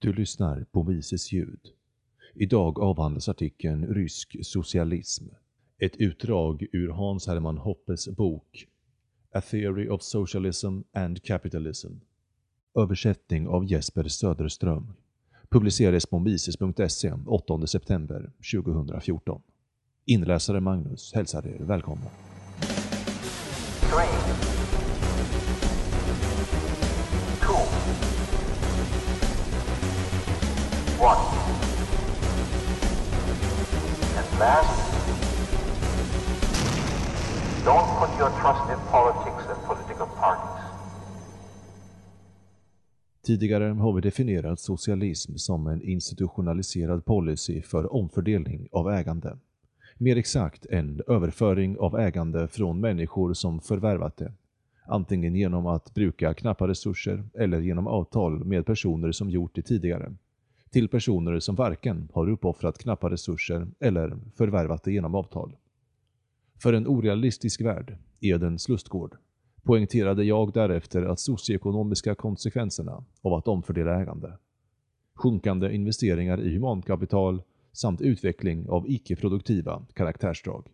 Du lyssnar på Mises ljud. Idag avhandlas artikeln Rysk socialism. Ett utdrag ur Hans Hermann Hoppes bok A Theory of Socialism and Capitalism. Översättning av Jesper Söderström. Publicerades på mises.se 8 september 2014. Inläsare Magnus hälsar er välkomna. Last, don't put your trust in politics and political parties. Tidigare har vi definierat socialism som en institutionaliserad policy för omfördelning av ägande. Mer exakt en överföring av ägande från människor som förvärvat det, antingen genom att bruka knappa resurser eller genom avtal med personer som gjort det tidigare, till personer som varken har uppoffrat knappa resurser eller förvärvat det genom avtal. För en orealistisk värld, Edens lustgård, poängterade jag därefter att socioekonomiska konsekvenserna av att omfördela ägande, sjunkande investeringar i humankapital samt utveckling av icke-produktiva karaktärsdrag.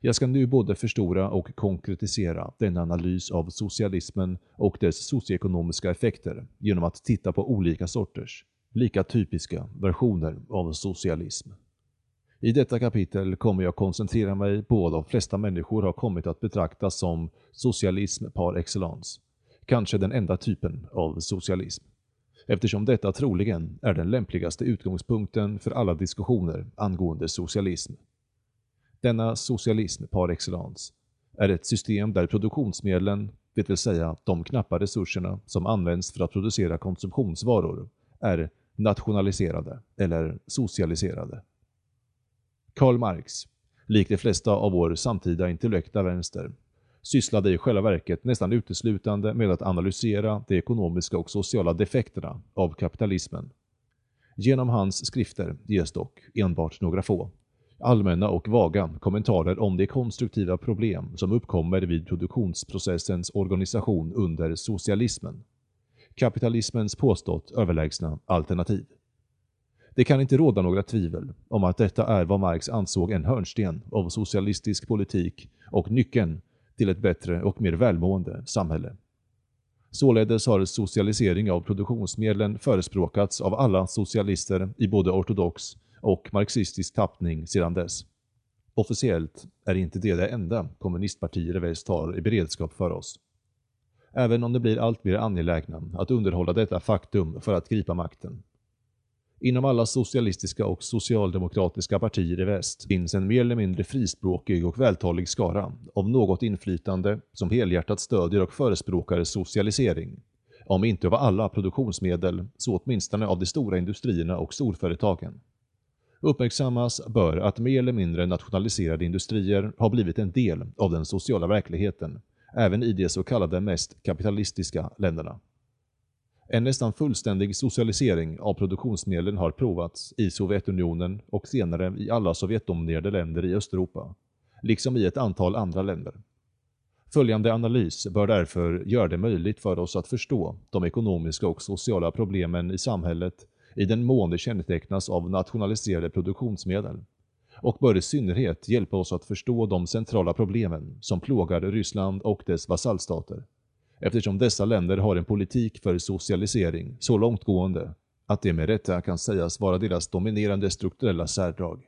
Jag ska nu både förstora och konkretisera denna analys av socialismen och dess socioekonomiska effekter genom att titta på olika sorters, lika typiska versioner av socialism. I detta kapitel kommer jag koncentrera mig på vad de flesta människor har kommit att betrakta som socialism par excellence. Kanske den enda typen av socialism. Eftersom detta troligen är den lämpligaste utgångspunkten för alla diskussioner angående socialism. Denna socialism par excellence är ett system där produktionsmedlen, det vill säga de knappa resurserna som används för att producera konsumtionsvaror, är nationaliserade eller socialiserade. Karl Marx, likt de flesta av vår samtida intellekta vänster, sysslade i själva verket nästan uteslutande med att analysera de ekonomiska och sociala defekterna av kapitalismen. Genom hans skrifter ges dock enbart några få, allmänna och vaga kommentarer om de konstruktiva problem som uppkommer vid produktionsprocessens organisation under socialismen. Kapitalismens påstått överlägsna alternativ. Det kan inte råda några tvivel om att detta är vad Marx ansåg en hörnsten av socialistisk politik och nyckeln till ett bättre och mer välmående samhälle. Således har socialisering av produktionsmedlen förespråkats av alla socialister i både ortodox och marxistisk tappning sedan dess. Officiellt är inte det det enda kommunistpartier i väst har i beredskap för oss. Även om det blir allt mer angelägna att underhålla detta faktum för att gripa makten. Inom alla socialistiska och socialdemokratiska partier i väst finns en mer eller mindre frispråkig och vältalig skara av något inflytande som helhjärtat stödjer och förespråkar socialisering. Om inte av alla produktionsmedel, så åtminstone av de stora industrierna och storföretagen. Uppmärksammas bör att mer eller mindre nationaliserade industrier har blivit en del av den sociala verkligheten, även i de så kallade mest kapitalistiska länderna. En nästan fullständig socialisering av produktionsmedlen har provats i Sovjetunionen och senare i alla Sovjetdominerade länder i Östeuropa, liksom i ett antal andra länder. Följande analys bör därför göra det möjligt för oss att förstå de ekonomiska och sociala problemen i samhället i den mån det kännetecknas av nationaliserade produktionsmedel och bör i synnerhet hjälpa oss att förstå de centrala problemen som plågar Ryssland och dess vasallstater eftersom dessa länder har en politik för socialisering så långtgående att det med rätta kan sägas vara deras dominerande strukturella särdrag.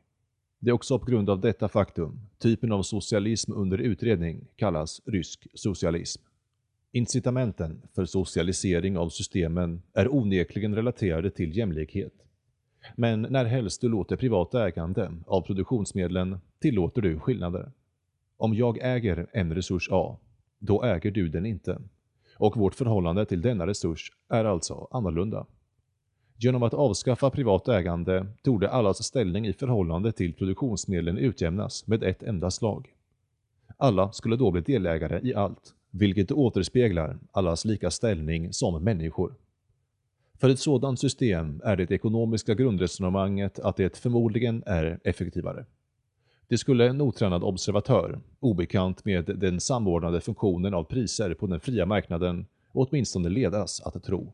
Det är också på grund av detta faktum typen av socialism under utredning kallas rysk socialism. Incitamenten för socialisering av systemen är onekligen relaterade till jämlikhet. Men när helst du låter privat ägande av produktionsmedlen tillåter du skillnader. Om jag äger en resurs A, då äger du den inte och vårt förhållande till denna resurs är alltså annorlunda. Genom att avskaffa privat ägande torde allas ställning i förhållande till produktionsmedlen utjämnas med ett enda slag. Alla skulle då bli delägare i allt, vilket återspeglar allas lika ställning som människor. För ett sådant system är det ekonomiska grundresonemanget att det förmodligen är effektivare. Det skulle en otränad observatör, obekant med den samordnade funktionen av priser på den fria marknaden, åtminstone ledas att tro.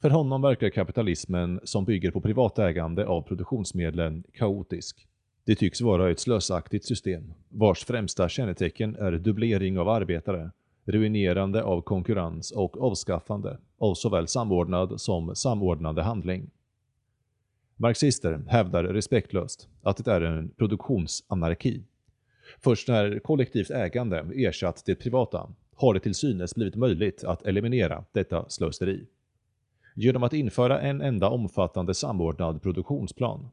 För honom verkar kapitalismen som bygger på privat ägande av produktionsmedlen kaotisk. Det tycks vara ett slösaktigt system, vars främsta kännetecken är dubblering av arbetare, ruinerande av konkurrens och avskaffande av såväl samordnad som samordnande handling. Marxister hävdar respektlöst att det är en produktionsanarki. Först när kollektivt ägande ersatt det privata har det till synes blivit möjligt att eliminera detta slöseri. Genom att införa en enda omfattande samordnad produktionsplan.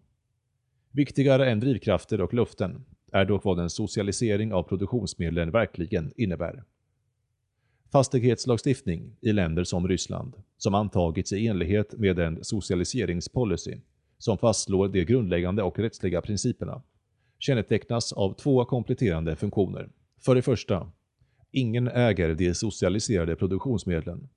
Viktigare än drivkrafter och luften är dock vad en socialisering av produktionsmedlen verkligen innebär. Fastighetslagstiftning i länder som Ryssland, som antagits i enlighet med en socialiseringspolicy som fastslår de grundläggande och rättsliga principerna, kännetecknas av två kompletterande funktioner. För det första, ingen äger de socialiserade produktionsmedlen.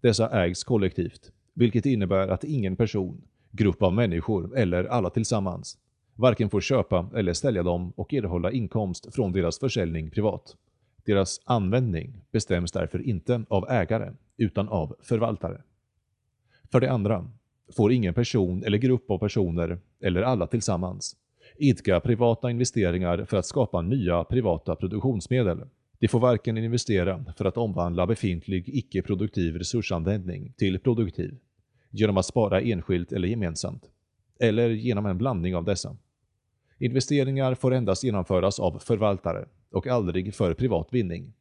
Dessa ägs kollektivt, vilket innebär att ingen person, grupp av människor eller alla tillsammans varken får köpa eller sälja dem och erhålla inkomst från deras försäljning privat. Deras användning bestäms därför inte av ägare, utan av förvaltare. För det andra får ingen person eller grupp av personer, eller alla tillsammans, idka privata investeringar för att skapa nya privata produktionsmedel. De får varken investera för att omvandla befintlig icke-produktiv resursanvändning till produktiv, genom att spara enskilt eller gemensamt, eller genom en blandning av dessa. Investeringar får endast genomföras av förvaltare och aldrig för privat vinning.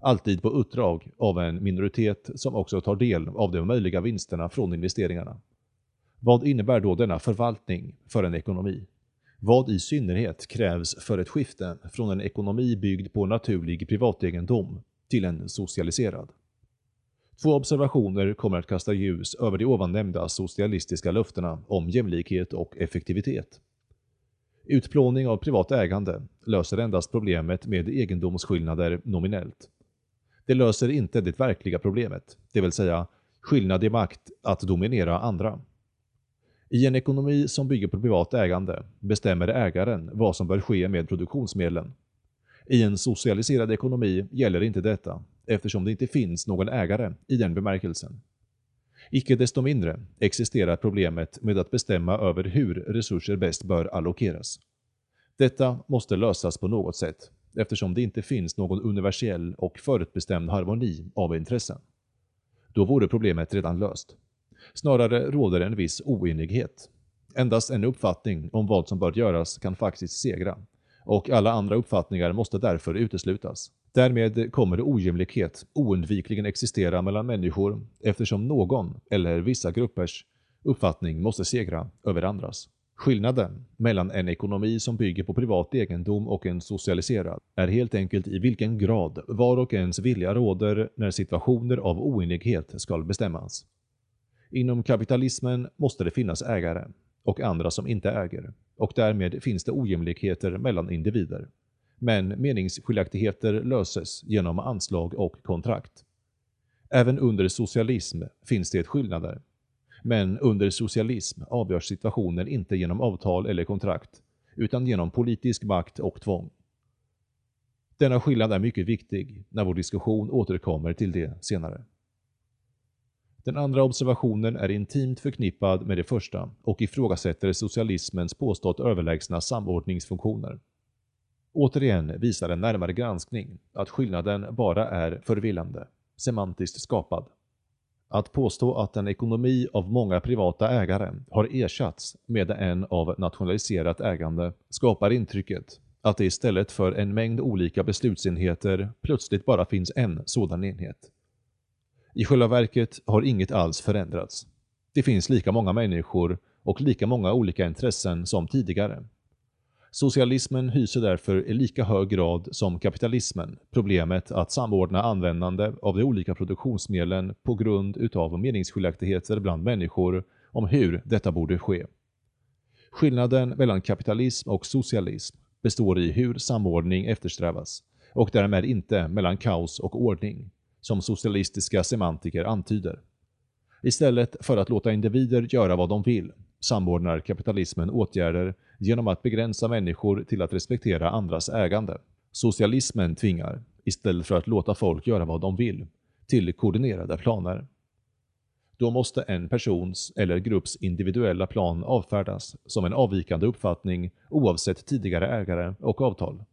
Alltid på uppdrag av en minoritet som också tar del av de möjliga vinsterna från investeringarna. Vad innebär då denna förvaltning för en ekonomi? Vad i synnerhet krävs för ett skifte från en ekonomi byggd på naturlig privategendom till en socialiserad? Två observationer kommer att kasta ljus över de ovan nämnda socialistiska löftena om jämlikhet och effektivitet. Utplåning av privat ägande löser endast problemet med egendomsskillnader nominellt. Det löser inte det verkliga problemet, det vill säga skillnad i makt att dominera andra. I en ekonomi som bygger på privat ägande bestämmer ägaren vad som bör ske med produktionsmedlen. I en socialiserad ekonomi gäller inte detta eftersom det inte finns någon ägare i den bemärkelsen. Icke desto mindre existerar problemet med att bestämma över hur resurser bäst bör allokeras. Detta måste lösas på något sätt, eftersom det inte finns någon universell och förutbestämd harmoni av intressen. Då vore problemet redan löst. Snarare råder en viss oenighet. Endast en uppfattning om vad som bör göras kan faktiskt segra, och alla andra uppfattningar måste därför uteslutas. Därmed kommer ojämlikhet oundvikligen existera mellan människor eftersom någon, eller vissa gruppers, uppfattning måste segra över andras. Skillnaden mellan en ekonomi som bygger på privat egendom och en socialiserad är helt enkelt i vilken grad var och ens vilja råder när situationer av oenighet ska bestämmas. Inom kapitalismen måste det finnas ägare och andra som inte äger och därmed finns det ojämlikheter mellan individer men meningsskiljaktigheter löses genom anslag och kontrakt. Även under socialism finns det skillnader. Men under socialism avgörs situationen inte genom avtal eller kontrakt, utan genom politisk makt och tvång. Denna skillnad är mycket viktig när vår diskussion återkommer till det senare. Den andra observationen är intimt förknippad med det första och ifrågasätter socialismens påstått överlägsna samordningsfunktioner. Återigen visar en närmare granskning att skillnaden bara är förvillande, semantiskt skapad. Att påstå att en ekonomi av många privata ägare har ersatts med en av nationaliserat ägande skapar intrycket att det istället för en mängd olika beslutsenheter plötsligt bara finns en sådan enhet. I själva verket har inget alls förändrats. Det finns lika många människor och lika många olika intressen som tidigare. Socialismen hyser därför i lika hög grad som kapitalismen problemet att samordna användande av de olika produktionsmedlen på grund utav meningsskiljaktigheter bland människor om hur detta borde ske. Skillnaden mellan kapitalism och socialism består i hur samordning eftersträvas och därmed inte mellan kaos och ordning, som socialistiska semantiker antyder. Istället för att låta individer göra vad de vill samordnar kapitalismen åtgärder genom att begränsa människor till att respektera andras ägande. Socialismen tvingar, istället för att låta folk göra vad de vill, till koordinerade planer. då måste en persons eller grupps individuella plan avfärdas som en avvikande uppfattning oavsett tidigare ägare och avtal.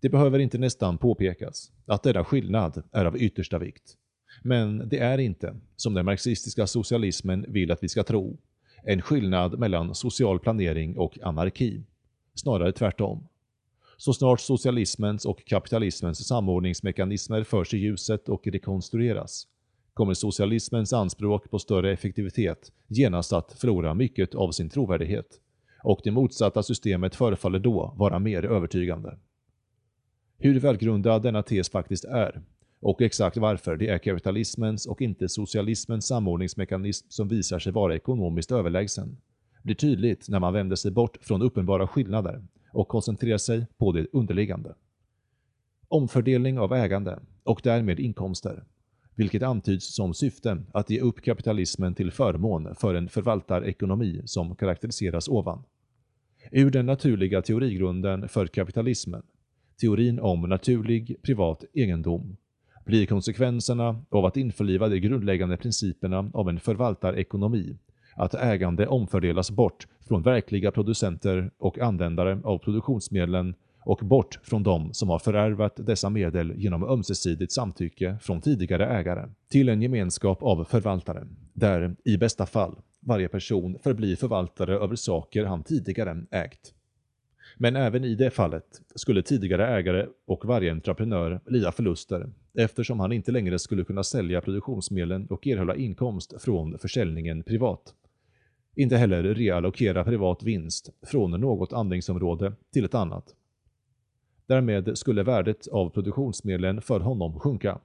Det behöver inte nästan påpekas att denna skillnad är av yttersta vikt. Men det är inte, som den marxistiska socialismen vill att vi ska tro, en skillnad mellan social planering och anarki. Snarare tvärtom. Så snart socialismens och kapitalismens samordningsmekanismer förs i ljuset och rekonstrueras, kommer socialismens anspråk på större effektivitet genast att förlora mycket av sin trovärdighet och det motsatta systemet förefaller då vara mer övertygande. Hur välgrundad denna tes faktiskt är och exakt varför det är kapitalismens och inte socialismens samordningsmekanism som visar sig vara ekonomiskt överlägsen blir tydligt när man vänder sig bort från uppenbara skillnader och koncentrerar sig på det underliggande. Omfördelning av ägande och därmed inkomster, vilket antyds som syfte att ge upp kapitalismen till förmån för en förvaltarekonomi som karaktäriseras ovan. Ur den naturliga teorigrunden för kapitalismen, teorin om naturlig privat egendom, blir konsekvenserna av att införliva de grundläggande principerna av en förvaltarekonomi att ägande omfördelas bort från verkliga producenter och användare av produktionsmedlen och bort från de som har förärvat dessa medel genom ömsesidigt samtycke från tidigare ägare till en gemenskap av förvaltare, där, i bästa fall, varje person förblir förvaltare över saker han tidigare ägt. Men även i det fallet skulle tidigare ägare och varje entreprenör lida förluster eftersom han inte längre skulle kunna sälja produktionsmedlen och erhålla inkomst från försäljningen privat. Inte heller reallokera privat vinst från något andningsområde till ett annat. Därmed skulle värdet av produktionsmedlen för honom sjunka.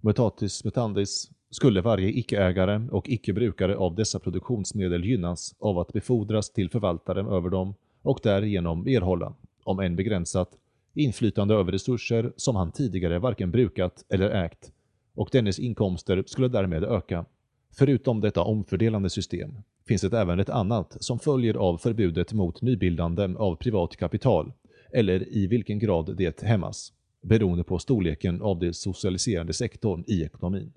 Mutatis mutandis skulle varje icke-ägare och icke-brukare av dessa produktionsmedel gynnas av att befordras till förvaltaren över dem och därigenom erhålla, om än begränsat, inflytande över resurser som han tidigare varken brukat eller ägt och dennes inkomster skulle därmed öka. Förutom detta omfördelande system finns det även ett annat som följer av förbudet mot nybildande av privat kapital eller i vilken grad det hämmas, beroende på storleken av den socialiserande sektorn i ekonomin.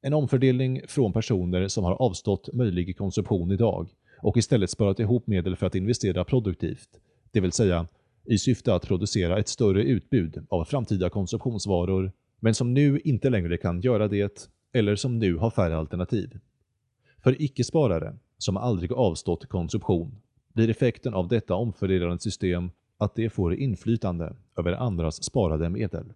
En omfördelning från personer som har avstått möjlig konsumtion idag och istället sparat ihop medel för att investera produktivt, det vill säga i syfte att producera ett större utbud av framtida konsumtionsvaror, men som nu inte längre kan göra det eller som nu har färre alternativ. För icke-sparare, som aldrig avstått konsumtion, blir effekten av detta omfördelande system att de får inflytande över andras sparade medel.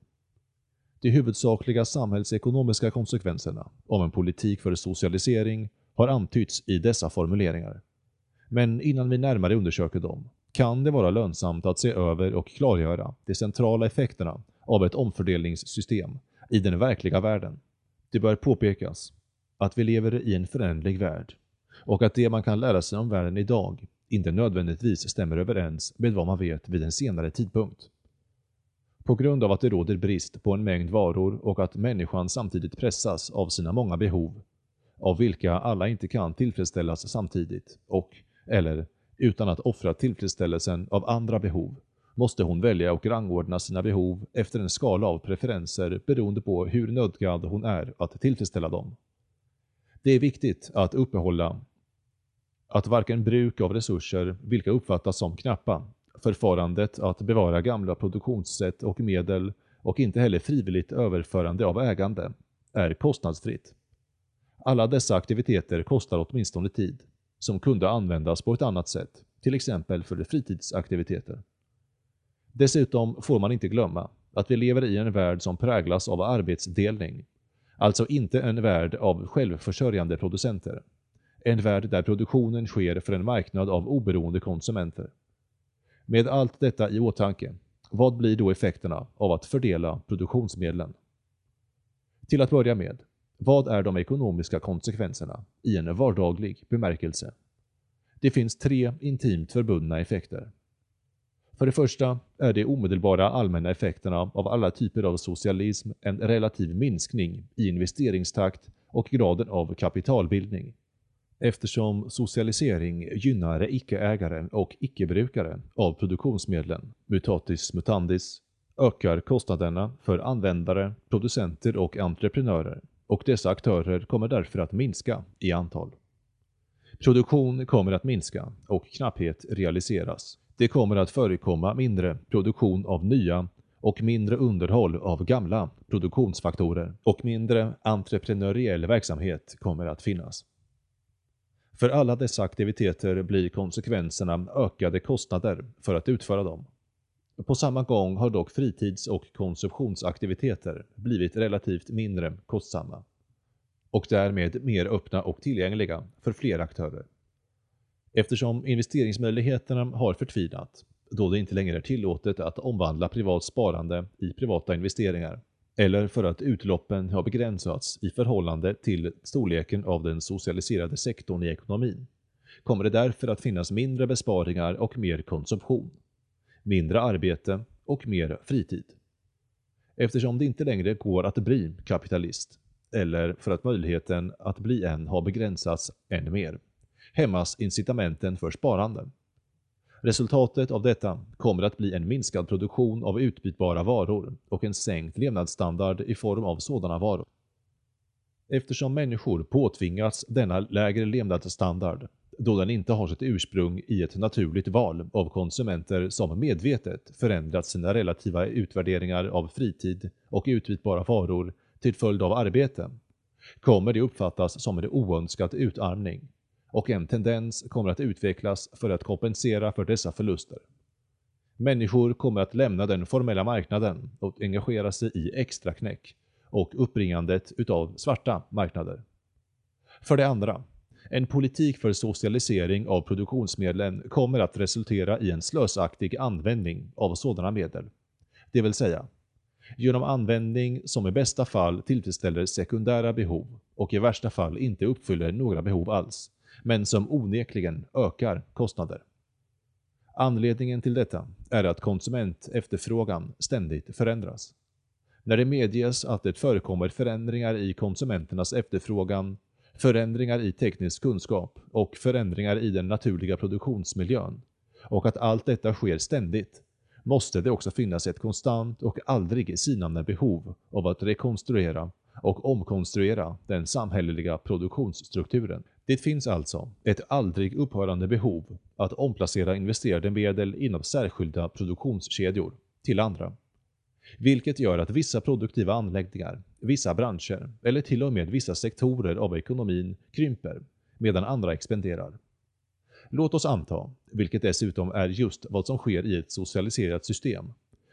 De huvudsakliga samhällsekonomiska konsekvenserna av en politik för socialisering har antytts i dessa formuleringar. Men innan vi närmare undersöker dem kan det vara lönsamt att se över och klargöra de centrala effekterna av ett omfördelningssystem i den verkliga världen. Det bör påpekas att vi lever i en förändlig värld och att det man kan lära sig om världen idag inte nödvändigtvis stämmer överens med vad man vet vid en senare tidpunkt. På grund av att det råder brist på en mängd varor och att människan samtidigt pressas av sina många behov, av vilka alla inte kan tillfredsställas samtidigt och, eller, utan att offra tillfredsställelsen av andra behov, måste hon välja och rangordna sina behov efter en skala av preferenser beroende på hur nödgad hon är att tillfredsställa dem. Det är viktigt att uppehålla att varken bruk av resurser, vilka uppfattas som knappa, förfarandet att bevara gamla produktionssätt och medel och inte heller frivilligt överförande av ägande är kostnadsfritt. Alla dessa aktiviteter kostar åtminstone tid, som kunde användas på ett annat sätt, till exempel för fritidsaktiviteter. Dessutom får man inte glömma att vi lever i en värld som präglas av arbetsdelning, alltså inte en värld av självförsörjande producenter. En värld där produktionen sker för en marknad av oberoende konsumenter. Med allt detta i åtanke, vad blir då effekterna av att fördela produktionsmedlen? Till att börja med, vad är de ekonomiska konsekvenserna i en vardaglig bemärkelse? Det finns tre intimt förbundna effekter. För det första är de omedelbara allmänna effekterna av alla typer av socialism en relativ minskning i investeringstakt och graden av kapitalbildning. Eftersom socialisering gynnar icke-ägare och icke-brukare av produktionsmedlen, mutatis mutandis, ökar kostnaderna för användare, producenter och entreprenörer och dessa aktörer kommer därför att minska i antal. Produktion kommer att minska och knapphet realiseras. Det kommer att förekomma mindre produktion av nya och mindre underhåll av gamla produktionsfaktorer och mindre entreprenöriell verksamhet kommer att finnas. För alla dessa aktiviteter blir konsekvenserna ökade kostnader för att utföra dem. På samma gång har dock fritids- och konsumtionsaktiviteter blivit relativt mindre kostsamma och därmed mer öppna och tillgängliga för fler aktörer. Eftersom investeringsmöjligheterna har förtvinat, då det inte längre är tillåtet att omvandla privat sparande i privata investeringar, eller för att utloppen har begränsats i förhållande till storleken av den socialiserade sektorn i ekonomin, kommer det därför att finnas mindre besparingar och mer konsumtion, mindre arbete och mer fritid. Eftersom det inte längre går att bli kapitalist, eller för att möjligheten att bli en har begränsats än mer, hämmas incitamenten för sparande. Resultatet av detta kommer att bli en minskad produktion av utbytbara varor och en sänkt levnadsstandard i form av sådana varor. Eftersom människor påtvingats denna lägre levnadsstandard, då den inte har sitt ursprung i ett naturligt val av konsumenter som medvetet förändrat sina relativa utvärderingar av fritid och utbytbara varor till följd av arbete, kommer det uppfattas som en oönskad utarmning och en tendens kommer att utvecklas för att kompensera för dessa förluster. Människor kommer att lämna den formella marknaden och engagera sig i extraknäck och uppbringandet utav svarta marknader. För det andra, en politik för socialisering av produktionsmedlen kommer att resultera i en slösaktig användning av sådana medel. Det vill säga, genom användning som i bästa fall tillfredsställer sekundära behov och i värsta fall inte uppfyller några behov alls, men som onekligen ökar kostnader. Anledningen till detta är att konsumentefterfrågan ständigt förändras. När det medges att det förekommer förändringar i konsumenternas efterfrågan, förändringar i teknisk kunskap och förändringar i den naturliga produktionsmiljön, och att allt detta sker ständigt, måste det också finnas ett konstant och aldrig sinande behov av att rekonstruera och omkonstruera den samhälleliga produktionsstrukturen. Det finns alltså ett aldrig upphörande behov att omplacera investerade medel inom särskilda produktionskedjor till andra. Vilket gör att vissa produktiva anläggningar, vissa branscher eller till och med vissa sektorer av ekonomin krymper medan andra expanderar. Låt oss anta, vilket dessutom är just vad som sker i ett socialiserat system,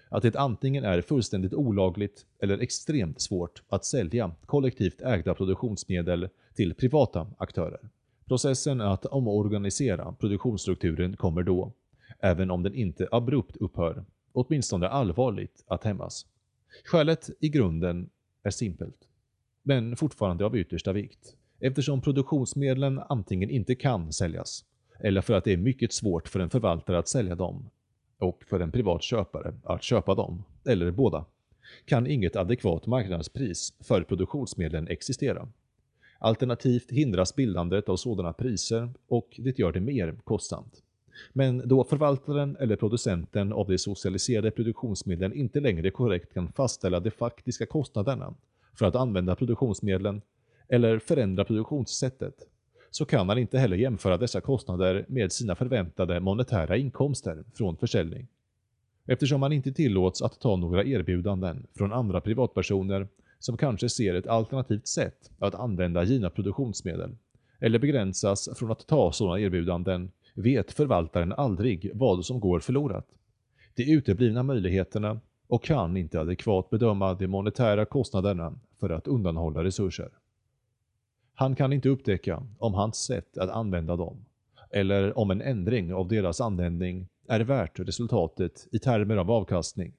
att det antingen är fullständigt olagligt eller extremt svårt att sälja kollektivt ägda produktionsmedel till privata aktörer. Processen att omorganisera produktionsstrukturen kommer då, även om den inte abrupt upphör, åtminstone allvarligt att hämmas. Skälet i grunden är simpelt, men fortfarande av yttersta vikt, eftersom produktionsmedlen antingen inte kan säljas, eller för att det är mycket svårt för en förvaltare att sälja dem, och för en privat köpare att köpa dem, eller båda, kan inget adekvat marknadspris för produktionsmedlen existera. Alternativt hindras bildandet av sådana priser och det gör det mer kostsamt. Men då förvaltaren eller producenten av de socialiserade produktionsmedlen inte längre korrekt kan fastställa de faktiska kostnaderna för att använda produktionsmedlen eller förändra produktionssättet, så kan han inte heller jämföra dessa kostnader med sina förväntade monetära inkomster från försäljning. Eftersom han inte tillåts att ta några erbjudanden från andra privatpersoner som kanske ser ett alternativt sätt att använda givna produktionsmedel, eller begränsas från att ta sådana erbjudanden, vet förvaltaren aldrig vad som går förlorat. De uteblivna möjligheterna och kan inte adekvat bedöma de monetära kostnaderna för att undanhålla resurser. Han kan inte upptäcka om hans sätt att använda dem, eller om en ändring av deras användning är värt resultatet i termer av avkastning,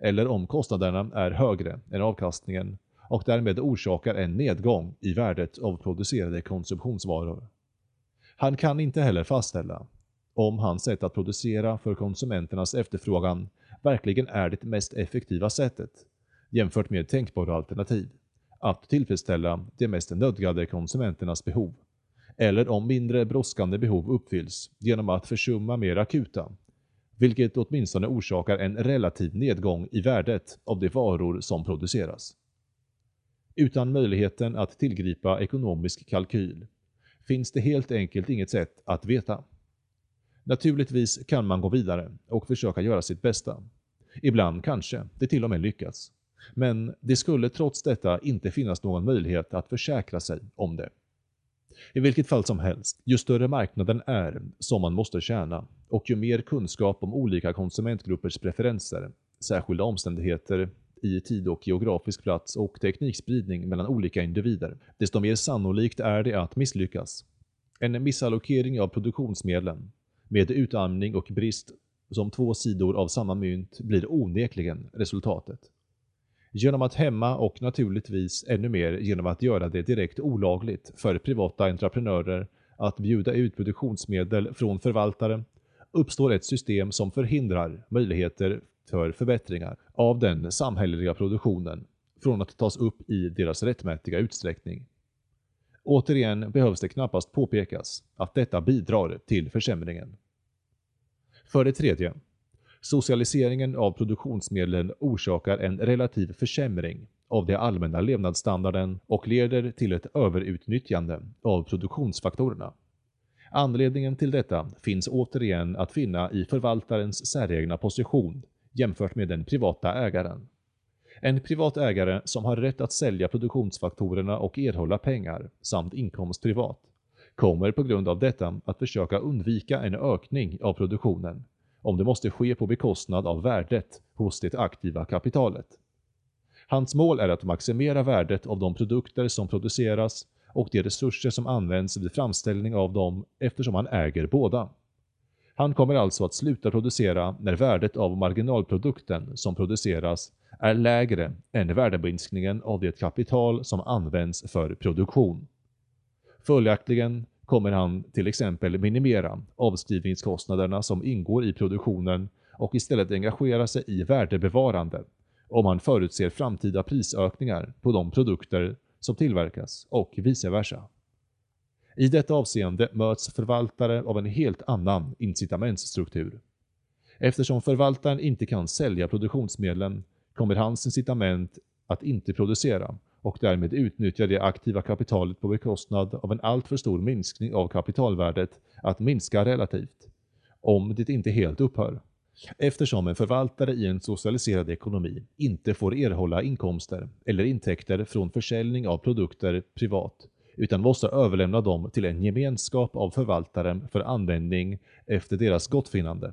eller om kostnaderna är högre än avkastningen och därmed orsakar en nedgång i värdet av producerade konsumtionsvaror. Han kan inte heller fastställa om hans sätt att producera för konsumenternas efterfrågan verkligen är det mest effektiva sättet, jämfört med tänkbara alternativ, att tillfredsställa de mest nödgade konsumenternas behov, eller om mindre brådskande behov uppfylls genom att försumma mer akuta, vilket åtminstone orsakar en relativ nedgång i värdet av de varor som produceras. Utan möjligheten att tillgripa ekonomisk kalkyl finns det helt enkelt inget sätt att veta. Naturligtvis kan man gå vidare och försöka göra sitt bästa. Ibland kanske det till och med lyckas. Men det skulle trots detta inte finnas någon möjlighet att försäkra sig om det. I vilket fall som helst, ju större marknaden är som man måste tjäna och ju mer kunskap om olika konsumentgruppers preferenser, särskilda omständigheter i tid och geografisk plats och teknikspridning mellan olika individer, desto mer sannolikt är det att misslyckas. En missallokering av produktionsmedlen, med utarmning och brist som två sidor av samma mynt blir onekligen resultatet. Genom att hämma och naturligtvis ännu mer genom att göra det direkt olagligt för privata entreprenörer att bjuda ut produktionsmedel från förvaltare uppstår ett system som förhindrar möjligheter för förbättringar av den samhälleliga produktionen från att tas upp i deras rättmätiga utsträckning. Återigen behövs det knappast påpekas att detta bidrar till försämringen. För det tredje, socialiseringen av produktionsmedlen orsakar en relativ försämring av den allmänna levnadsstandarden och leder till ett överutnyttjande av produktionsfaktorerna. Anledningen till detta finns återigen att finna i förvaltarens säregna position jämfört med den privata ägaren. En privat ägare som har rätt att sälja produktionsfaktorerna och erhålla pengar samt inkomst privat kommer på grund av detta att försöka undvika en ökning av produktionen om det måste ske på bekostnad av värdet hos det aktiva kapitalet. Hans mål är att maximera värdet av de produkter som produceras och de resurser som används vid framställning av dem eftersom han äger båda. Han kommer alltså att sluta producera när värdet av marginalprodukten som produceras är lägre än värdeminskningen av det kapital som används för produktion. Följaktligen kommer han till exempel minimera avskrivningskostnaderna som ingår i produktionen och istället engagera sig i värdebevarande om han förutser framtida prisökningar på de produkter som tillverkas och vice versa. I detta avseende möts förvaltare av en helt annan incitamentsstruktur. Eftersom förvaltaren inte kan sälja produktionsmedlen kommer hans incitament att inte producera och därmed utnyttja det aktiva kapitalet på bekostnad av en alltför stor minskning av kapitalvärdet att minska relativt, om det inte helt upphör. Eftersom en förvaltare i en socialiserad ekonomi inte får erhålla inkomster eller intäkter från försäljning av produkter privat, utan måste överlämna dem till en gemenskap av förvaltaren för användning efter deras gottfinnande,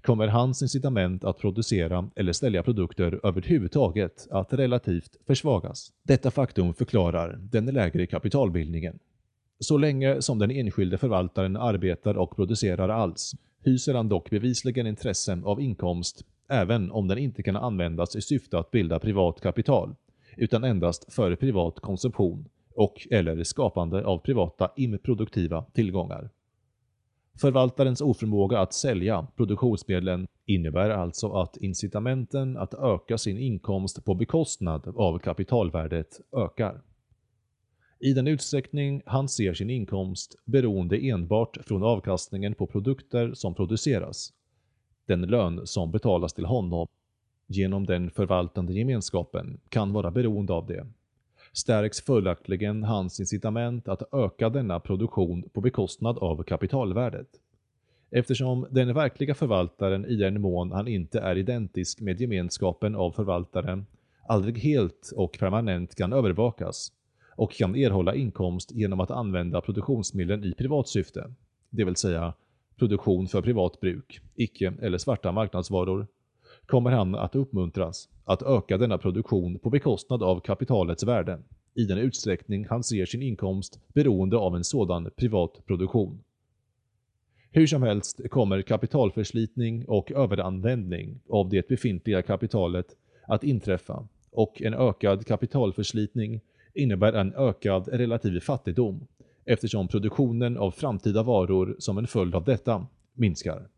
kommer hans incitament att producera eller sälja produkter överhuvudtaget att relativt försvagas. Detta faktum förklarar den lägre kapitalbildningen. Så länge som den enskilde förvaltaren arbetar och producerar alls, hyser han dock bevisligen intressen av inkomst även om den inte kan användas i syfte att bilda privat kapital, utan endast för privat konsumtion och eller skapande av privata improduktiva tillgångar. Förvaltarens oförmåga att sälja produktionsmedlen innebär alltså att incitamenten att öka sin inkomst på bekostnad av kapitalvärdet ökar. I den utsträckning han ser sin inkomst beroende enbart från avkastningen på produkter som produceras, den lön som betalas till honom genom den förvaltande gemenskapen kan vara beroende av det stärks följaktligen hans incitament att öka denna produktion på bekostnad av kapitalvärdet. Eftersom den verkliga förvaltaren i den mån han inte är identisk med gemenskapen av förvaltaren, aldrig helt och permanent kan övervakas och kan erhålla inkomst genom att använda produktionsmedlen i privat syfte, det vill säga produktion för privat bruk, icke eller svarta marknadsvaror, kommer han att uppmuntras att öka denna produktion på bekostnad av kapitalets värde, i den utsträckning han ser sin inkomst beroende av en sådan privat produktion. Hur som helst kommer kapitalförslitning och överanvändning av det befintliga kapitalet att inträffa och en ökad kapitalförslitning innebär en ökad relativ fattigdom eftersom produktionen av framtida varor som en följd av detta minskar.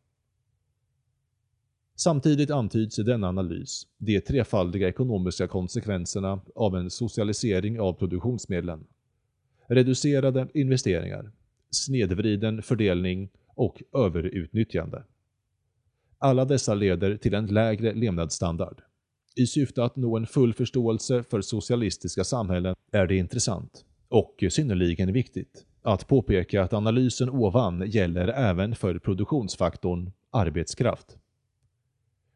Samtidigt antyds i denna analys de trefaldiga ekonomiska konsekvenserna av en socialisering av produktionsmedlen. Reducerade investeringar, snedvriden fördelning och överutnyttjande. Alla dessa leder till en lägre levnadsstandard. I syfte att nå en full förståelse för socialistiska samhällen är det intressant, och synnerligen viktigt, att påpeka att analysen ovan gäller även för produktionsfaktorn arbetskraft.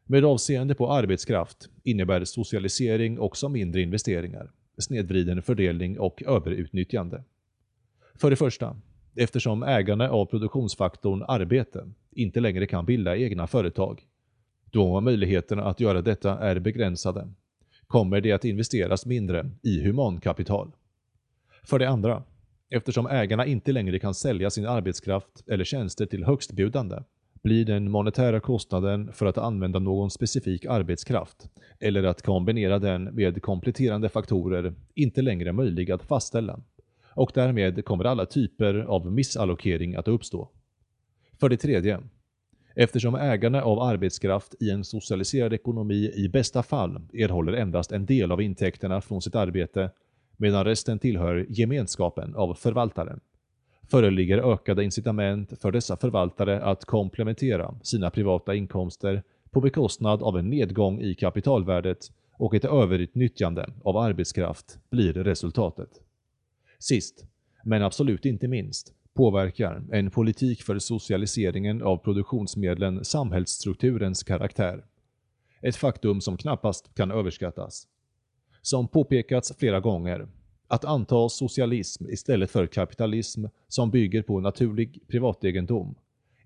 Med avseende på arbetskraft innebär socialisering också mindre investeringar, snedvriden fördelning och överutnyttjande. För det första, eftersom ägarna av produktionsfaktorn arbete inte längre kan bilda egna företag, då möjligheterna att göra detta är begränsade, kommer det att investeras mindre i humankapital. För det andra, eftersom ägarna inte längre kan sälja sin arbetskraft eller tjänster till högstbjudande, blir den monetära kostnaden för att använda någon specifik arbetskraft eller att kombinera den med kompletterande faktorer inte längre möjlig att fastställa och därmed kommer alla typer av missallokering att uppstå. För det tredje, eftersom ägarna av arbetskraft i en socialiserad ekonomi i bästa fall erhåller endast en del av intäkterna från sitt arbete medan resten tillhör gemenskapen av förvaltaren föreligger ökade incitament för dessa förvaltare att komplementera sina privata inkomster på bekostnad av en nedgång i kapitalvärdet och ett överutnyttjande av arbetskraft blir resultatet. Sist, men absolut inte minst, påverkar en politik för socialiseringen av produktionsmedlen samhällsstrukturens karaktär. Ett faktum som knappast kan överskattas. Som påpekats flera gånger, att anta socialism istället för kapitalism som bygger på naturlig privategendom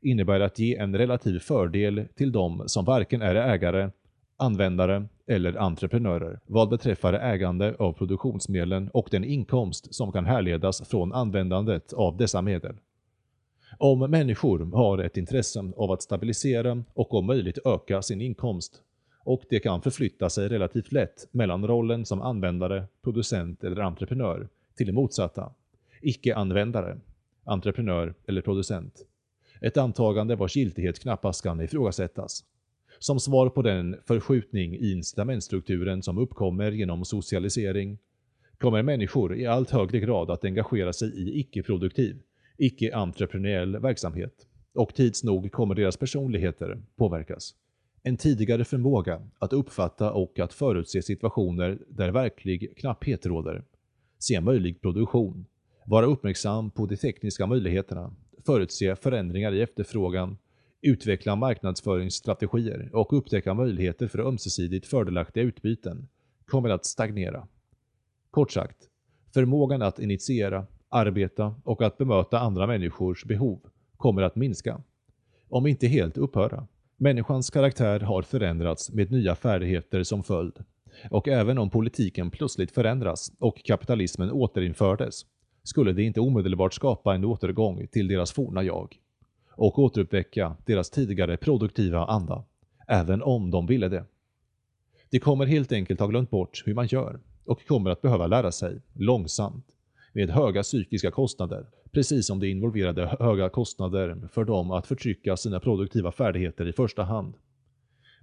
innebär att ge en relativ fördel till de som varken är ägare, användare eller entreprenörer vad beträffar ägande av produktionsmedlen och den inkomst som kan härledas från användandet av dessa medel. Om människor har ett intresse av att stabilisera och om möjligt öka sin inkomst och det kan förflytta sig relativt lätt mellan rollen som användare, producent eller entreprenör till det motsatta, icke-användare, entreprenör eller producent. Ett antagande vars giltighet knappast kan ifrågasättas. Som svar på den förskjutning i incitamentstrukturen som uppkommer genom socialisering kommer människor i allt högre grad att engagera sig i icke-produktiv, icke-entreprenöriell verksamhet och tids nog kommer deras personligheter påverkas. En tidigare förmåga att uppfatta och att förutse situationer där verklig knapphet råder, se möjlig produktion, vara uppmärksam på de tekniska möjligheterna, förutse förändringar i efterfrågan utveckla marknadsföringsstrategier och upptäcka möjligheter för ömsesidigt fördelaktiga utbyten kommer att stagnera. Kort sagt, förmågan att initiera, arbeta och att bemöta andra människors behov kommer att minska. Om inte helt upphöra. Människans karaktär har förändrats med nya färdigheter som följd. Och även om politiken plötsligt förändras och kapitalismen återinfördes, skulle det inte omedelbart skapa en återgång till deras forna jag och återuppväcka deras tidigare produktiva anda, även om de ville det. De kommer helt enkelt ha glömt bort hur man gör och kommer att behöva lära sig, långsamt, med höga psykiska kostnader, precis som det involverade höga kostnader för dem att förtrycka sina produktiva färdigheter i första hand.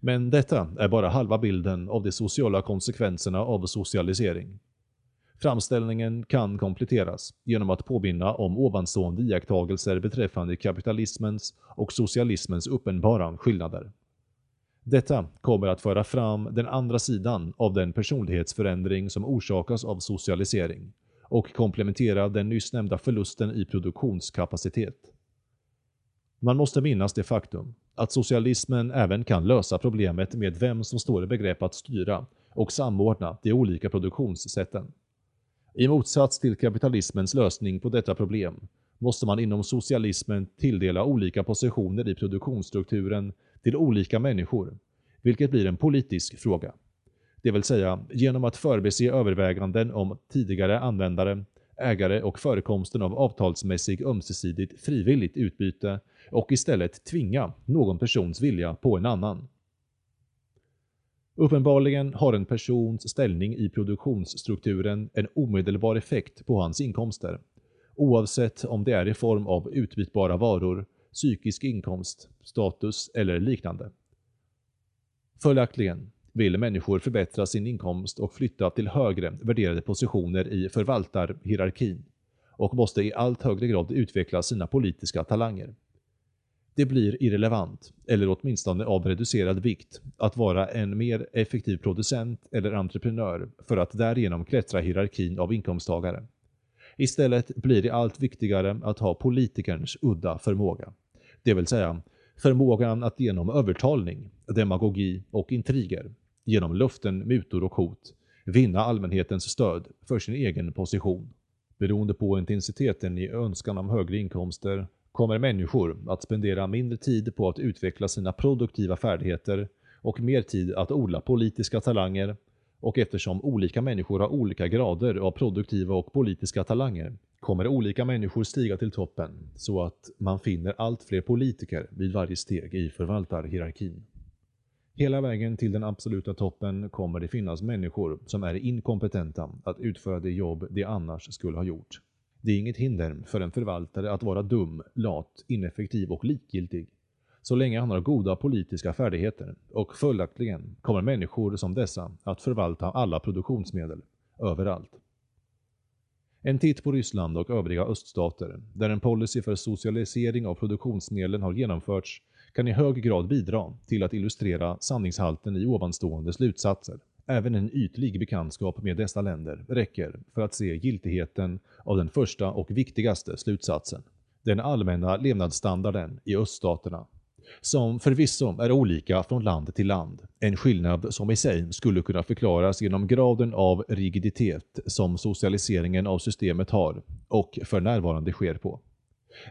Men detta är bara halva bilden av de sociala konsekvenserna av socialisering. Framställningen kan kompletteras genom att påminna om ovanstående iakttagelser beträffande kapitalismens och socialismens uppenbara skillnader. Detta kommer att föra fram den andra sidan av den personlighetsförändring som orsakas av socialisering och komplementera den nyss nämnda förlusten i produktionskapacitet. Man måste minnas det faktum att socialismen även kan lösa problemet med vem som står i begrepp att styra och samordna de olika produktionssätten. I motsats till kapitalismens lösning på detta problem måste man inom socialismen tilldela olika positioner i produktionsstrukturen till olika människor, vilket blir en politisk fråga. Det vill säga genom att förbese överväganden om tidigare användare, ägare och förekomsten av avtalsmässig ömsesidigt frivilligt utbyte och istället tvinga någon persons vilja på en annan. Uppenbarligen har en persons ställning i produktionsstrukturen en omedelbar effekt på hans inkomster, oavsett om det är i form av utbytbara varor, psykisk inkomst, status eller liknande. Följaktligen vill människor förbättra sin inkomst och flytta till högre värderade positioner i förvaltarhierarkin och måste i allt högre grad utveckla sina politiska talanger. Det blir irrelevant, eller åtminstone av reducerad vikt, att vara en mer effektiv producent eller entreprenör för att därigenom klättra hierarkin av inkomsttagare. Istället blir det allt viktigare att ha politikerns udda förmåga. Det vill säga förmågan att genom övertalning, demagogi och intriger, genom löften, mutor och hot, vinna allmänhetens stöd för sin egen position. Beroende på intensiteten i önskan om högre inkomster kommer människor att spendera mindre tid på att utveckla sina produktiva färdigheter och mer tid att odla politiska talanger och eftersom olika människor har olika grader av produktiva och politiska talanger kommer olika människor stiga till toppen så att man finner allt fler politiker vid varje steg i förvaltarhierarkin. Hela vägen till den absoluta toppen kommer det finnas människor som är inkompetenta att utföra det jobb de annars skulle ha gjort. Det är inget hinder för en förvaltare att vara dum, lat, ineffektiv och likgiltig, så länge han har goda politiska färdigheter och följaktligen kommer människor som dessa att förvalta alla produktionsmedel, överallt. En titt på Ryssland och övriga öststater, där en policy för socialisering av produktionsmedlen har genomförts, kan i hög grad bidra till att illustrera sanningshalten i ovanstående slutsatser. Även en ytlig bekantskap med dessa länder räcker för att se giltigheten av den första och viktigaste slutsatsen. Den allmänna levnadsstandarden i öststaterna som förvisso är olika från land till land. En skillnad som i sig skulle kunna förklaras genom graden av rigiditet som socialiseringen av systemet har och för närvarande sker på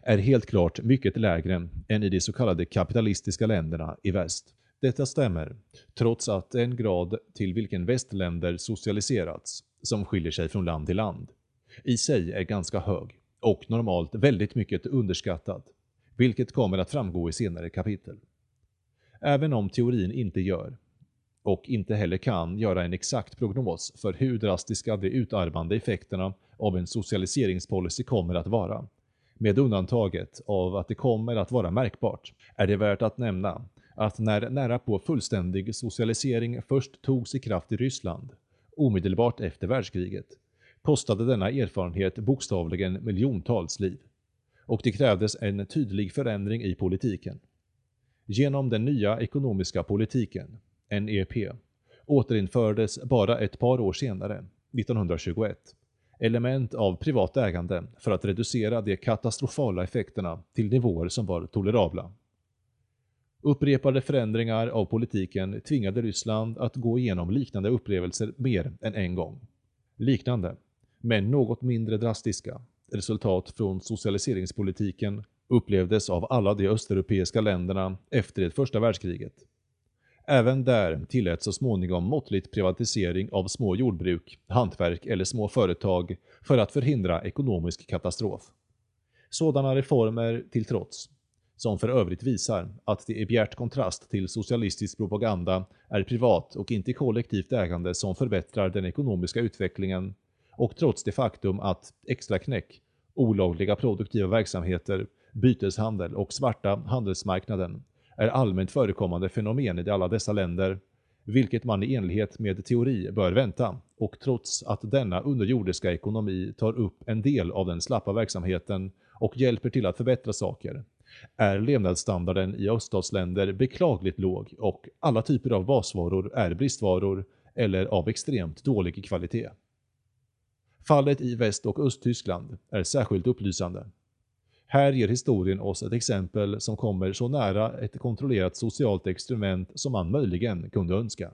är helt klart mycket lägre än i de så kallade kapitalistiska länderna i väst. Detta stämmer, trots att den grad till vilken västländer socialiserats, som skiljer sig från land till land, i sig är ganska hög och normalt väldigt mycket underskattad, vilket kommer att framgå i senare kapitel. Även om teorin inte gör, och inte heller kan göra en exakt prognos för hur drastiska de utarmande effekterna av en socialiseringspolicy kommer att vara, med undantaget av att det kommer att vara märkbart, är det värt att nämna att när nära på fullständig socialisering först togs i kraft i Ryssland, omedelbart efter världskriget, kostade denna erfarenhet bokstavligen miljontals liv. Och det krävdes en tydlig förändring i politiken. Genom den nya ekonomiska politiken, NEP, återinfördes bara ett par år senare, 1921, element av privat ägande för att reducera de katastrofala effekterna till nivåer som var tolerabla. Upprepade förändringar av politiken tvingade Ryssland att gå igenom liknande upplevelser mer än en gång. Liknande, men något mindre drastiska, resultat från socialiseringspolitiken upplevdes av alla de östeuropeiska länderna efter det första världskriget. Även där tillät så småningom måttligt privatisering av små jordbruk, hantverk eller små företag för att förhindra ekonomisk katastrof. Sådana reformer till trots, som för övrigt visar att det i bjärt kontrast till socialistisk propaganda är privat och inte kollektivt ägande som förbättrar den ekonomiska utvecklingen och trots det faktum att extra knäck, olagliga produktiva verksamheter, byteshandel och svarta handelsmarknaden är allmänt förekommande fenomen i alla dessa länder, vilket man i enlighet med teori bör vänta, och trots att denna underjordiska ekonomi tar upp en del av den slappa verksamheten och hjälper till att förbättra saker, är levnadsstandarden i öststatsländer beklagligt låg och alla typer av basvaror är bristvaror eller av extremt dålig kvalitet. Fallet i Väst- och Östtyskland är särskilt upplysande. Här ger historien oss ett exempel som kommer så nära ett kontrollerat socialt experiment som man möjligen kunde önska.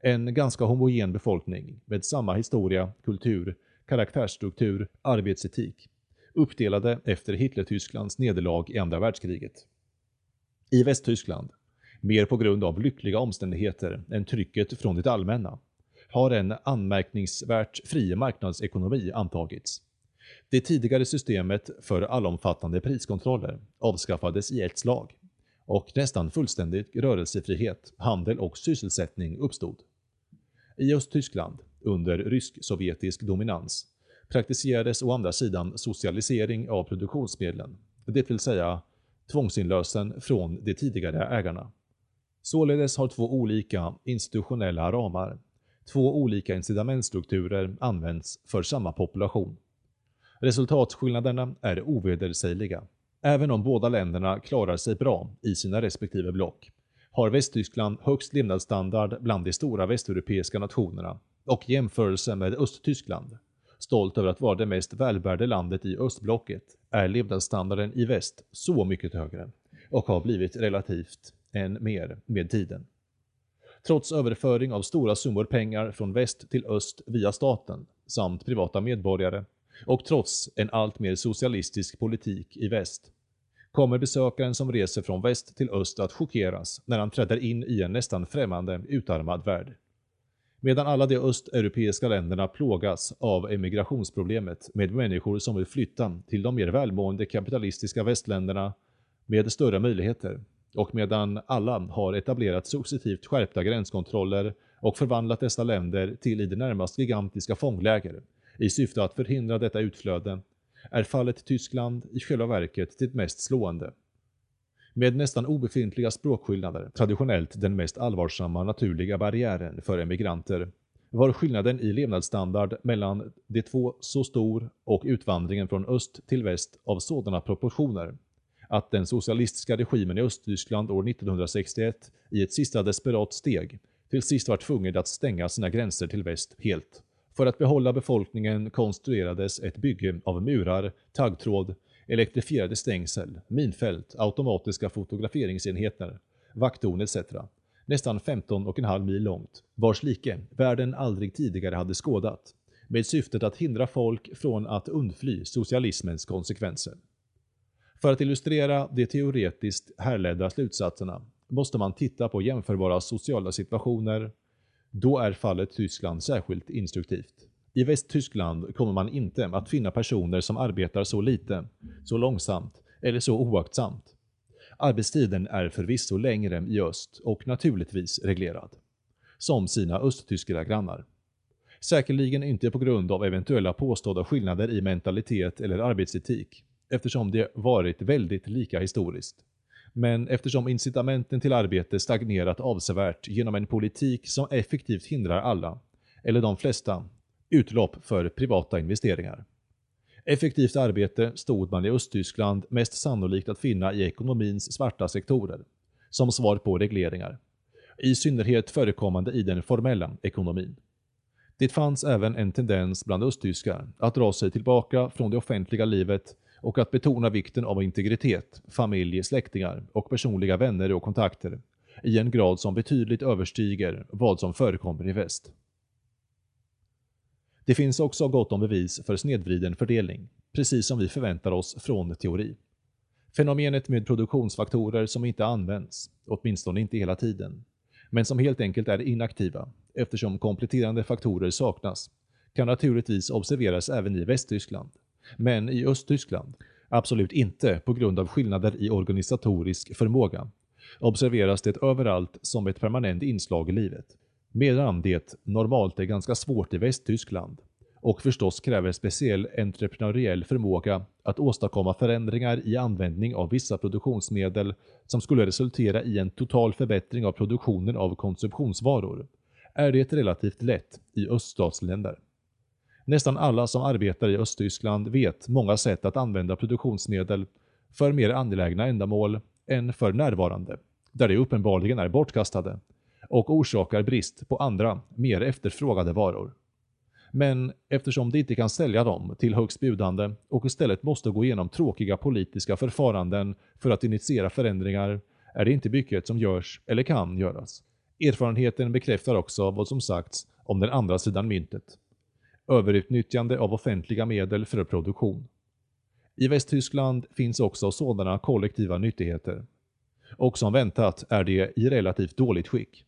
En ganska homogen befolkning med samma historia, kultur, karaktärsstruktur, arbetsetik, uppdelade efter Hitlertysklands nederlag i andra världskriget. I Västtyskland, mer på grund av lyckliga omständigheter än trycket från det allmänna, har en anmärkningsvärt fri marknadsekonomi antagits. Det tidigare systemet för allomfattande priskontroller avskaffades i ett slag och nästan fullständig rörelsefrihet, handel och sysselsättning uppstod. I Östtyskland, under rysk-sovjetisk dominans, praktiserades å andra sidan socialisering av produktionsmedlen, det vill säga tvångsinlösen från de tidigare ägarna. Således har två olika institutionella ramar, två olika incitamentstrukturer använts för samma population. Resultatskillnaderna är ovedersägliga. Även om båda länderna klarar sig bra i sina respektive block, har Västtyskland högst levnadsstandard bland de stora västeuropeiska nationerna och i jämförelse med Östtyskland, stolt över att vara det mest välbärgade landet i östblocket, är levnadsstandarden i väst så mycket högre och har blivit relativt än mer med tiden. Trots överföring av stora summor pengar från väst till öst via staten samt privata medborgare och trots en allt mer socialistisk politik i väst kommer besökaren som reser från väst till öst att chockeras när han träder in i en nästan främmande, utarmad värld. Medan alla de östeuropeiska länderna plågas av emigrationsproblemet med människor som vill flytta till de mer välmående kapitalistiska västländerna med större möjligheter och medan alla har etablerat successivt skärpta gränskontroller och förvandlat dessa länder till i det närmaste gigantiska fångläger i syfte att förhindra detta utflöde är fallet Tyskland i själva verket det mest slående. Med nästan obefintliga språkskillnader, traditionellt den mest allvarsamma naturliga barriären för emigranter, var skillnaden i levnadsstandard mellan de två så stor och utvandringen från öst till väst av sådana proportioner att den socialistiska regimen i Östtyskland år 1961 i ett sista desperat steg till sist var tvungen att stänga sina gränser till väst helt. För att behålla befolkningen konstruerades ett bygge av murar, taggtråd, elektrifierade stängsel, minfält, automatiska fotograferingsenheter, vakttorn etc. Nästan 15,5 mil långt, vars like världen aldrig tidigare hade skådat, med syftet att hindra folk från att undfly socialismens konsekvenser. För att illustrera de teoretiskt härledda slutsatserna måste man titta på jämförbara sociala situationer. Då är fallet Tyskland särskilt instruktivt. I Västtyskland kommer man inte att finna personer som arbetar så lite, så långsamt eller så oaktsamt. Arbetstiden är förvisso längre i öst och naturligtvis reglerad. Som sina östtyska grannar. Säkerligen inte på grund av eventuella påstådda skillnader i mentalitet eller arbetsetik, eftersom det varit väldigt lika historiskt. Men eftersom incitamenten till arbete stagnerat avsevärt genom en politik som effektivt hindrar alla, eller de flesta, utlopp för privata investeringar. Effektivt arbete stod man i Östtyskland mest sannolikt att finna i ekonomins svarta sektorer, som svar på regleringar, i synnerhet förekommande i den formella ekonomin. Det fanns även en tendens bland östtyskar att dra sig tillbaka från det offentliga livet och att betona vikten av integritet, familj, släktingar och personliga vänner och kontakter i en grad som betydligt överstiger vad som förekommer i väst. Det finns också gott om bevis för snedvriden fördelning, precis som vi förväntar oss från teori. Fenomenet med produktionsfaktorer som inte används, åtminstone inte hela tiden, men som helt enkelt är inaktiva eftersom kompletterande faktorer saknas, kan naturligtvis observeras även i Västtyskland, men i Östtyskland, absolut inte på grund av skillnader i organisatorisk förmåga, observeras det överallt som ett permanent inslag i livet, medan det normalt är ganska svårt i Västtyskland. Och förstås kräver speciell entreprenöriell förmåga att åstadkomma förändringar i användning av vissa produktionsmedel som skulle resultera i en total förbättring av produktionen av konsumtionsvaror, är det relativt lätt i öststatsländer. Nästan alla som arbetar i Östtyskland vet många sätt att använda produktionsmedel för mer angelägna ändamål än för närvarande, där de uppenbarligen är bortkastade och orsakar brist på andra, mer efterfrågade varor. Men eftersom de inte kan sälja dem till högstbjudande och istället måste gå igenom tråkiga politiska förfaranden för att initiera förändringar är det inte mycket som görs eller kan göras. Erfarenheten bekräftar också vad som sagts om den andra sidan myntet. Överutnyttjande av offentliga medel för produktion. I Västtyskland finns också sådana kollektiva nyttigheter. Och som väntat är de i relativt dåligt skick.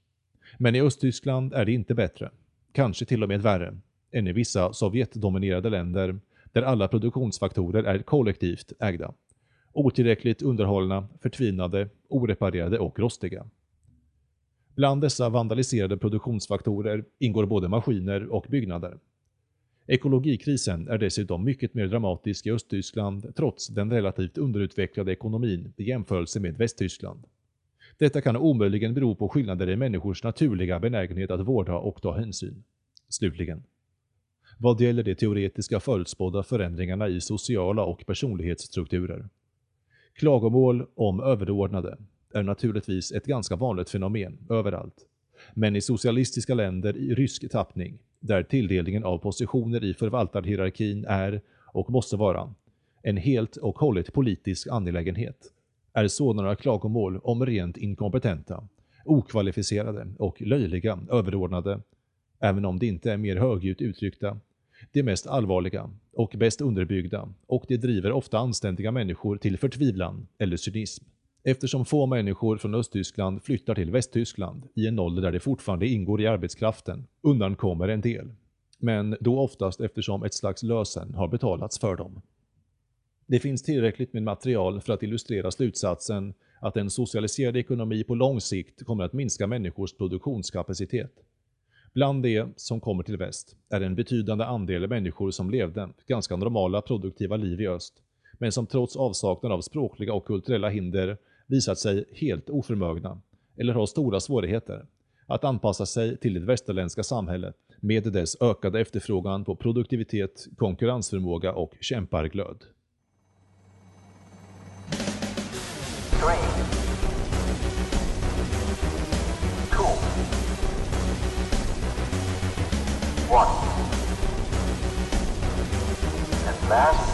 Men i Östtyskland är det inte bättre, kanske till och med värre, än i vissa Sovjetdominerade länder där alla produktionsfaktorer är kollektivt ägda. Otillräckligt underhållna, förtvinade, oreparerade och rostiga. Bland dessa vandaliserade produktionsfaktorer ingår både maskiner och byggnader. Ekologikrisen är dessutom mycket mer dramatisk i Östtyskland trots den relativt underutvecklade ekonomin i jämförelse med Västtyskland. Detta kan omöjligen bero på skillnader i människors naturliga benägenhet att vårda och ta hänsyn. Slutligen. Vad gäller de teoretiska förutspådda förändringarna i sociala och personlighetsstrukturer Klagomål om överordnade är naturligtvis ett ganska vanligt fenomen överallt. Men i socialistiska länder i rysk tappning, där tilldelningen av positioner i förvaltarhierarkin är, och måste vara, en helt och hållet politisk angelägenhet, är sådana klagomål om rent inkompetenta, okvalificerade och löjliga överordnade, även om de inte är mer högljutt uttryckta, de mest allvarliga och bäst underbyggda och det driver ofta anständiga människor till förtvivlan eller cynism. Eftersom få människor från Östtyskland flyttar till Västtyskland i en ålder där de fortfarande ingår i arbetskraften undankommer en del. Men då oftast eftersom ett slags lösen har betalats för dem. Det finns tillräckligt med material för att illustrera slutsatsen att en socialiserad ekonomi på lång sikt kommer att minska människors produktionskapacitet. Bland de som kommer till väst är en betydande andel människor som levde ganska normala produktiva liv i öst, men som trots avsaknad av språkliga och kulturella hinder visat sig helt oförmögna, eller har stora svårigheter, att anpassa sig till det västerländska samhället med dess ökade efterfrågan på produktivitet, konkurrensförmåga och kämparglöd. Three. Two. One. And last,